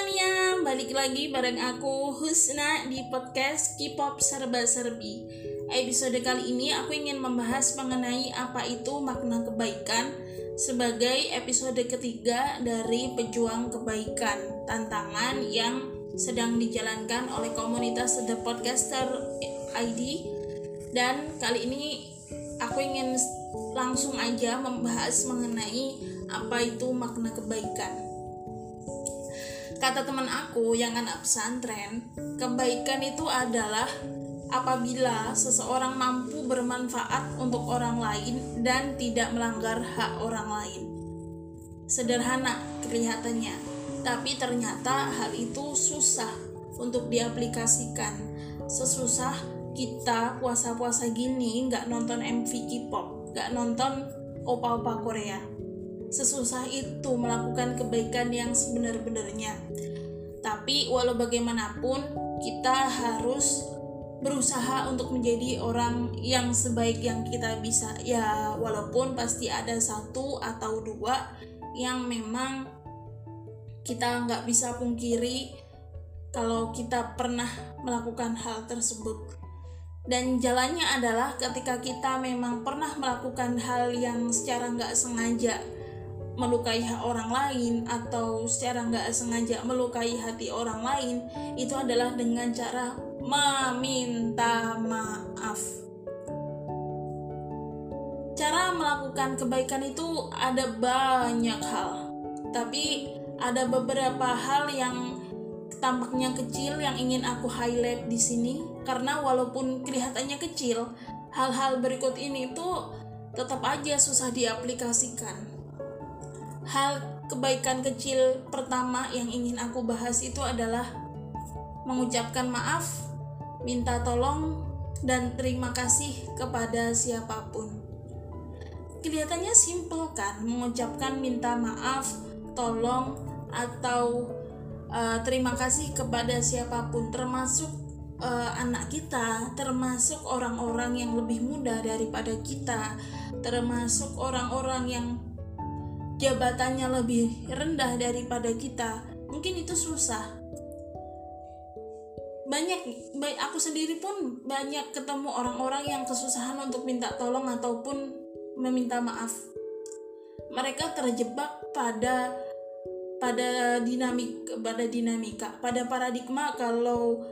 semuanya, balik lagi bareng aku Husna di podcast K-pop serba serbi. Episode kali ini aku ingin membahas mengenai apa itu makna kebaikan sebagai episode ketiga dari pejuang kebaikan, tantangan yang sedang dijalankan oleh komunitas The Podcaster ID dan kali ini aku ingin langsung aja membahas mengenai apa itu makna kebaikan kata teman aku yang anak pesantren, kebaikan itu adalah apabila seseorang mampu bermanfaat untuk orang lain dan tidak melanggar hak orang lain. Sederhana kelihatannya, tapi ternyata hal itu susah untuk diaplikasikan. Sesusah kita puasa-puasa gini nggak nonton MV K-pop, nggak nonton opa-opa Korea sesusah itu melakukan kebaikan yang sebenar-benarnya. Tapi walau bagaimanapun kita harus berusaha untuk menjadi orang yang sebaik yang kita bisa. Ya walaupun pasti ada satu atau dua yang memang kita nggak bisa pungkiri kalau kita pernah melakukan hal tersebut. Dan jalannya adalah ketika kita memang pernah melakukan hal yang secara nggak sengaja melukai orang lain atau secara nggak sengaja melukai hati orang lain itu adalah dengan cara meminta maaf. Cara melakukan kebaikan itu ada banyak hal, tapi ada beberapa hal yang tampaknya kecil yang ingin aku highlight di sini karena walaupun kelihatannya kecil, hal-hal berikut ini tuh tetap aja susah diaplikasikan hal kebaikan kecil pertama yang ingin aku bahas itu adalah mengucapkan maaf, minta tolong, dan terima kasih kepada siapa pun. Kelihatannya simpel kan, mengucapkan minta maaf, tolong, atau uh, terima kasih kepada siapa pun, termasuk uh, anak kita, termasuk orang-orang yang lebih muda daripada kita, termasuk orang-orang yang jabatannya lebih rendah daripada kita mungkin itu susah. Banyak baik aku sendiri pun banyak ketemu orang-orang yang kesusahan untuk minta tolong ataupun meminta maaf. Mereka terjebak pada pada dinamik pada dinamika pada paradigma kalau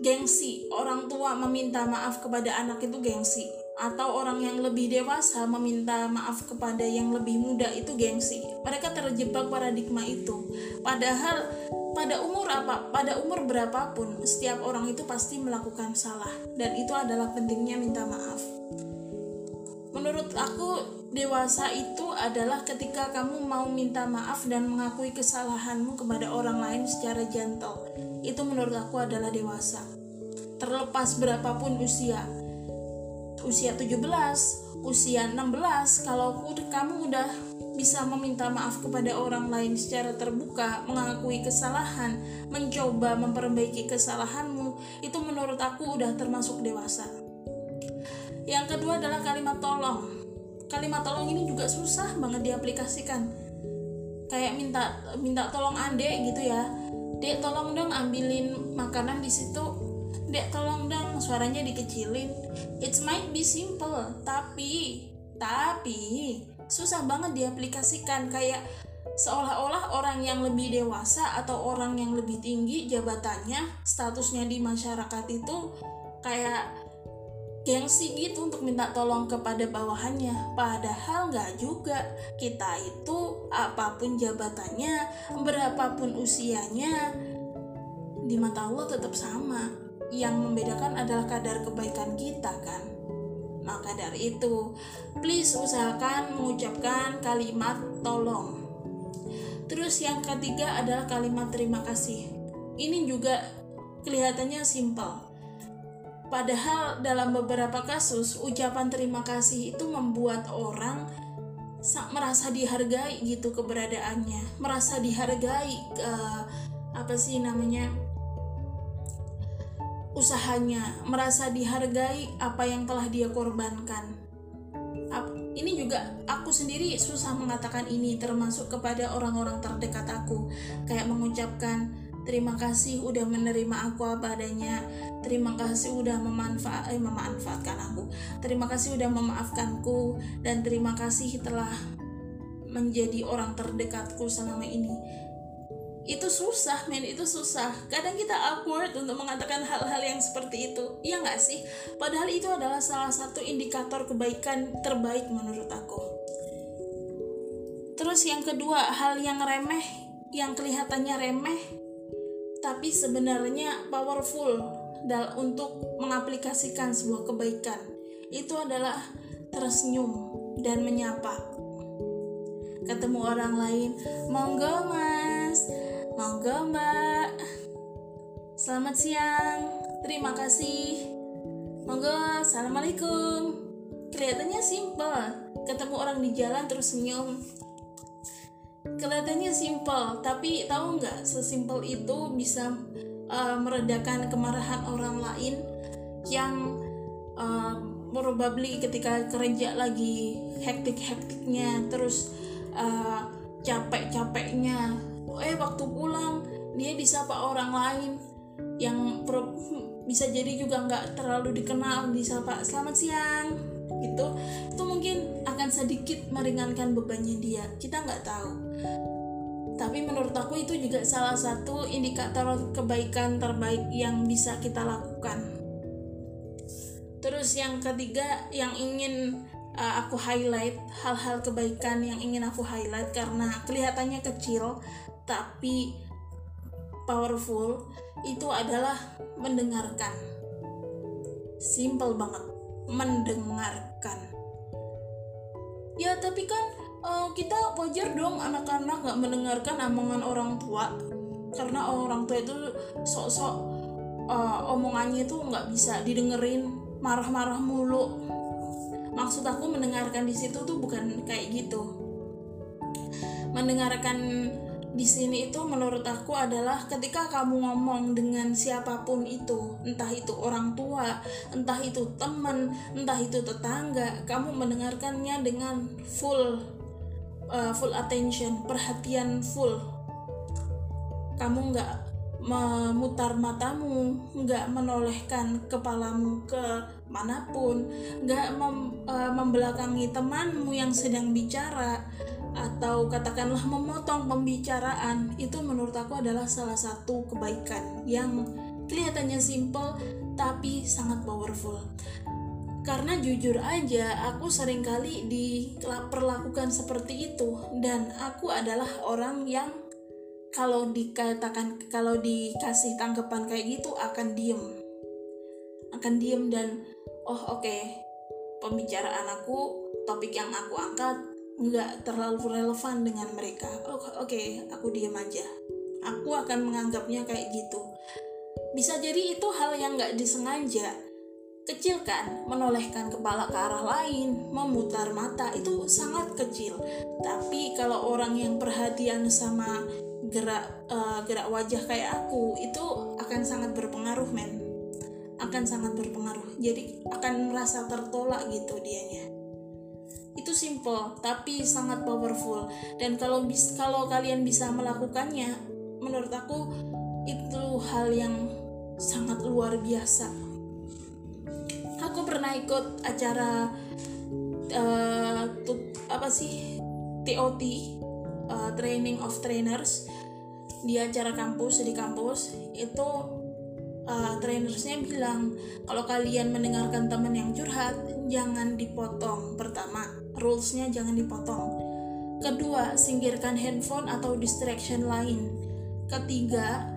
gengsi orang tua meminta maaf kepada anak itu gengsi atau orang yang lebih dewasa meminta maaf kepada yang lebih muda itu gengsi. Mereka terjebak paradigma itu. Padahal pada umur apa? Pada umur berapapun setiap orang itu pasti melakukan salah dan itu adalah pentingnya minta maaf. Menurut aku dewasa itu adalah ketika kamu mau minta maaf dan mengakui kesalahanmu kepada orang lain secara gentle. Itu menurut aku adalah dewasa. Terlepas berapapun usia, usia 17, usia 16, kalau kamu udah bisa meminta maaf kepada orang lain secara terbuka, mengakui kesalahan, mencoba memperbaiki kesalahanmu, itu menurut aku udah termasuk dewasa. Yang kedua adalah kalimat tolong. Kalimat tolong ini juga susah banget diaplikasikan. Kayak minta minta tolong ande gitu ya. Dek tolong dong ambilin makanan di situ dek tolong dong suaranya dikecilin. It might be simple tapi tapi susah banget diaplikasikan. Kayak seolah-olah orang yang lebih dewasa atau orang yang lebih tinggi jabatannya statusnya di masyarakat itu kayak gengsi gitu untuk minta tolong kepada bawahannya. Padahal nggak juga. Kita itu apa pun jabatannya berapapun usianya di mata Allah tetap sama yang membedakan adalah kadar kebaikan kita kan? Maka dari itu please usahakan mengucapkan kalimat tolong. Terus yang ketiga adalah kalimat terima kasih. Ini juga kelihatannya simpel. Padahal dalam beberapa kasus ucapan terima kasih itu membuat orang merasa dihargai gitu keberadaannya. Merasa dihargai uh, apa sih namanya usahanya, merasa dihargai apa yang telah dia korbankan. ini juga aku sendiri susah mengatakan ini termasuk kepada orang-orang terdekat aku. Kayak mengucapkan terima kasih udah menerima aku apa adanya. Terima kasih udah memanfaat eh, memanfaatkan aku. Terima kasih udah memaafkanku dan terima kasih telah menjadi orang terdekatku selama ini itu susah men. Itu susah. Kadang kita awkward untuk mengatakan hal-hal yang seperti itu. Iya nggak sih? Padahal itu adalah salah satu indikator kebaikan terbaik menurut aku. Terus yang kedua hal yang remeh yang kelihatannya remeh tapi sebenarnya powerful dalam untuk mengaplikasikan sebuah kebaikan. Itu adalah tersenyum dan menyapa. Ketemu orang lain monggo mas Monggo mbak. Selamat siang. Terima kasih. Monggo Assalamualaikum. Kelihatannya simpel. Ketemu orang di jalan terus senyum. Kelihatannya simpel Tapi tahu nggak Sesimpel itu bisa uh, Meredakan kemarahan orang lain Yang uh, Probably ketika kerja lagi Hektik-hektiknya Terus uh, Capek-capeknya eh waktu pulang dia disapa orang lain yang pro, bisa jadi juga nggak terlalu dikenal disapa selamat siang gitu. Itu mungkin akan sedikit meringankan bebannya dia. Kita nggak tahu. Tapi menurut aku itu juga salah satu indikator kebaikan terbaik yang bisa kita lakukan. Terus yang ketiga yang ingin uh, aku highlight hal-hal kebaikan yang ingin aku highlight karena kelihatannya kecil tapi powerful itu adalah mendengarkan. Simple banget, mendengarkan. Ya tapi kan uh, kita wajar dong anak-anak gak mendengarkan omongan orang tua karena orang tua itu sok-sok uh, omongannya itu nggak bisa didengerin marah-marah mulu maksud aku mendengarkan di situ tuh bukan kayak gitu mendengarkan di sini itu menurut aku adalah ketika kamu ngomong dengan siapa pun itu, entah itu orang tua, entah itu teman, entah itu tetangga, kamu mendengarkannya dengan full uh, full attention, perhatian full. Kamu nggak memutar matamu, nggak menolehkan kepalamu ke mana pun, nggak mem, uh, membelakangi temanmu yang sedang bicara, atau katakanlah memotong pembicaraan itu menurut aku adalah salah satu kebaikan yang kelihatannya simple tapi sangat powerful. Karena jujur aja aku sering kali diperlakukan seperti itu dan aku adalah orang yang kalau dikatakan kalau dikasih tanggapan kayak gitu akan diem. Akan diem dan oh oke okay, pembicaraan aku topik yang aku angkat nggak terlalu relevan dengan mereka. Oh, oke okay, aku diam aja. Aku akan menganggapnya kayak gitu. Bisa jadi itu hal yang nggak disengaja. Kecil kan menolehkan kepala ke arah lain memutar mata itu sangat kecil. Tapi kalau orang yang perhatian sama gerak uh, gerak wajah kayak aku itu akan sangat berpengaruh men. Akan sangat berpengaruh. Jadi akan merasa tertolak gitu dianya itu simple tapi sangat powerful. Dan kalau bis kalau kalian bisa melakukannya menurut aku itu hal yang sangat luar biasa. Aku pernah ikut acara uh, apa sih? TOT uh, Training of Trainers di acara kampus di kampus. Itu uh, trainersnya bilang kalau kalian mendengarkan teman yang curhat jangan dipotong pertama rulesnya jangan dipotong. Kedua, singkirkan handphone atau distraction lain. Ketiga,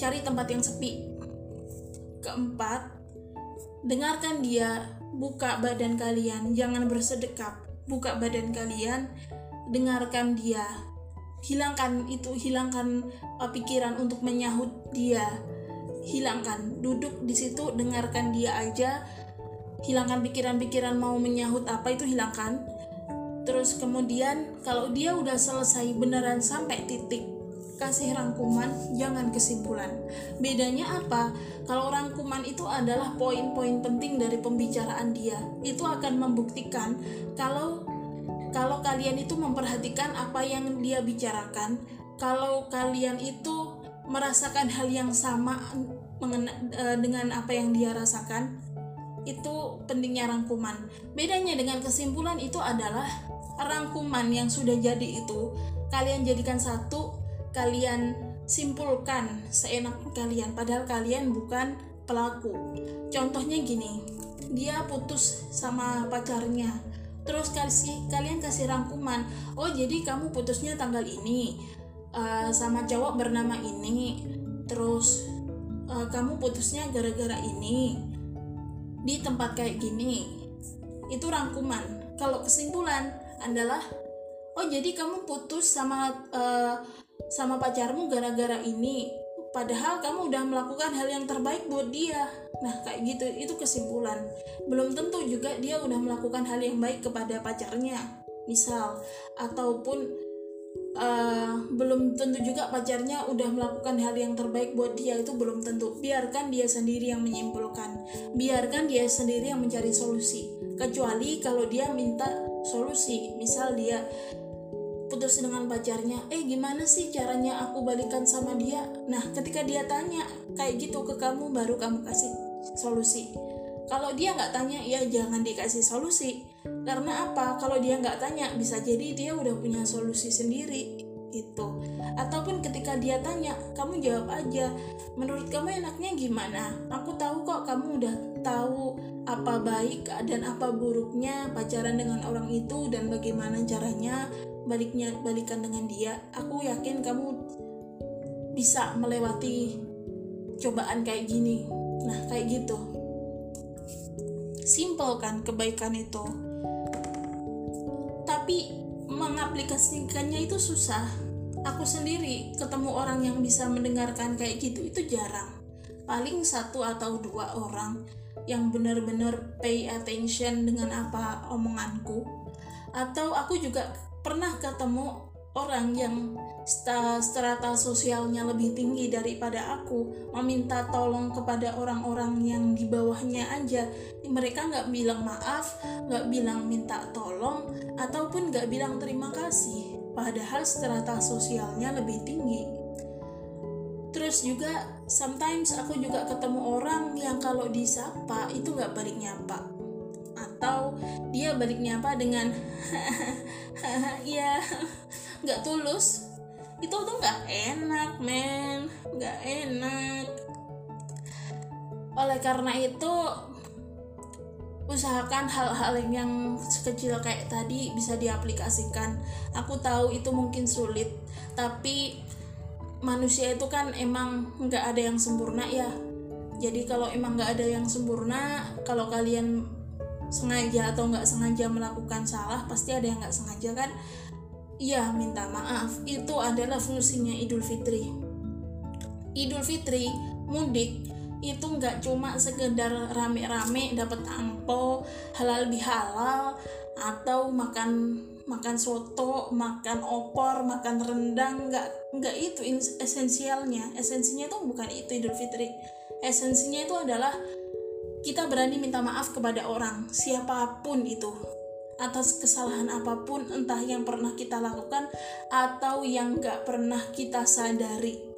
cari tempat yang sepi. Keempat, dengarkan dia, buka badan kalian, jangan bersedekap. Buka badan kalian, dengarkan dia. Hilangkan itu, hilangkan uh, pikiran untuk menyahut dia. Hilangkan, duduk di situ, dengarkan dia aja hilangkan pikiran-pikiran mau menyahut apa itu hilangkan terus kemudian kalau dia udah selesai beneran sampai titik kasih rangkuman, jangan kesimpulan. Bedanya apa? Kalau rangkuman itu adalah poin-poin penting dari pembicaraan dia. Itu akan membuktikan kalau kalau kalian itu memperhatikan apa yang dia bicarakan, kalau kalian itu merasakan hal yang sama eh, dengan apa yang dia rasakan, itu pentingnya rangkuman. Bedanya dengan kesimpulan itu adalah rangkuman yang sudah jadi itu kalian jadikan satu kalian simpulkan seenak kalian padahal kalian bukan pelaku contohnya gini dia putus sama pacarnya terus kasih kalian kasih rangkuman oh jadi kamu putusnya tanggal ini uh, sama cowok bernama ini terus uh, kamu putusnya gara-gara ini di tempat kayak gini itu rangkuman. Kalau kesimpulan adalah oh jadi kamu putus sama uh, sama pacarmu gara-gara ini padahal kamu udah melakukan hal yang terbaik buat dia. Nah kayak gitu itu kesimpulan. Belum tentu juga dia udah melakukan hal yang baik kepada pacarnya misal. Ataupun uh, belum tentu juga pacarnya udah melakukan hal yang terbaik buat dia. Itu belum tentu. Biarkan dia sendiri yang menyimpulkan. Biarkan dia sendiri yang mencari solusi. Kecuali kalau dia minta solusi. Misal dia putus dengan pacarnya eh gimana sih caranya aku balikan sama dia? Nah ketika dia tanya kayak gitu ke kamu baru kamu kasih solusi. Kalau dia nggak tanya ya jangan dikasih solusi karena apa? Kalau dia nggak tanya bisa jadi dia udah punya solusi sendiri itu ataupun ketika dia tanya kamu jawab aja menurut kamu enaknya gimana? Aku tahu kok kamu udah tahu apa baik dan apa buruknya pacaran dengan orang itu dan bagaimana caranya baliknya balikan dengan dia. Aku yakin kamu bisa melewati cobaan kayak gini. Nah kayak gitu. Simple kan kebaikan itu tapi mengaplikasikannya itu susah. Aku sendiri ketemu orang yang bisa mendengarkan kayak gitu itu jarang. Paling satu atau dua orang yang benar-benar pay attention dengan apa omonganku. Atau aku juga pernah ketemu orang yang strata sosialnya lebih tinggi daripada aku meminta tolong kepada orang-orang yang di bawahnya aja. Mereka nggak bilang maaf nggak bilang minta tolong nggak bilang terima kasih padahal strata sosialnya lebih tinggi. Terus juga sometimes aku juga ketemu orang yang kalau disapa itu nggak balik nyapa. Atau dia baliknya apa dengan ya nggak tulus. Itu tuh nggak enak men. Nggak enak. Oleh karena itu usahakan hal-hal yang sekecil kayak tadi bisa diaplikasikan. Aku tahu itu mungkin sulit tapi manusia itu kan emang nggak ada yang sempurna ya. Jadi kalau emang nggak ada yang sempurna kalau kalian sengaja atau nggak sengaja melakukan salah pasti ada yang nggak sengaja kan? Iya minta maaf. Itu adalah fungsinya Idul Fitri. Idul Fitri mudik itu nggak cuma sekedar rame-rame dapat angpo halal bihalal atau makan makan soto makan opor makan rendang nggak nggak itu esensialnya. Esensinya itu bukan itu Idul Fitri. Esensinya itu adalah kita berani minta maaf kepada orang, siapa pun itu, atas kesalahan apa pun, entah yang pernah kita lakukan atau yang gak pernah kita sadari.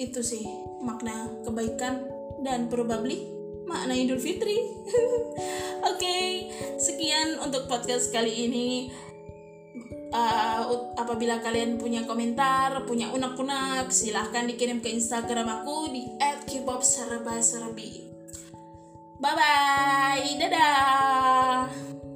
Itu sih makna kebaikan dan probably makna Idul Fitri. Oke, okay, sekian untuk podcast kali ini. Uh, apabila kalian punya komentar, punya unek-unek, silahkan dikirim ke Instagram aku di @kpopserba-serbi. Bye bye. Dadah.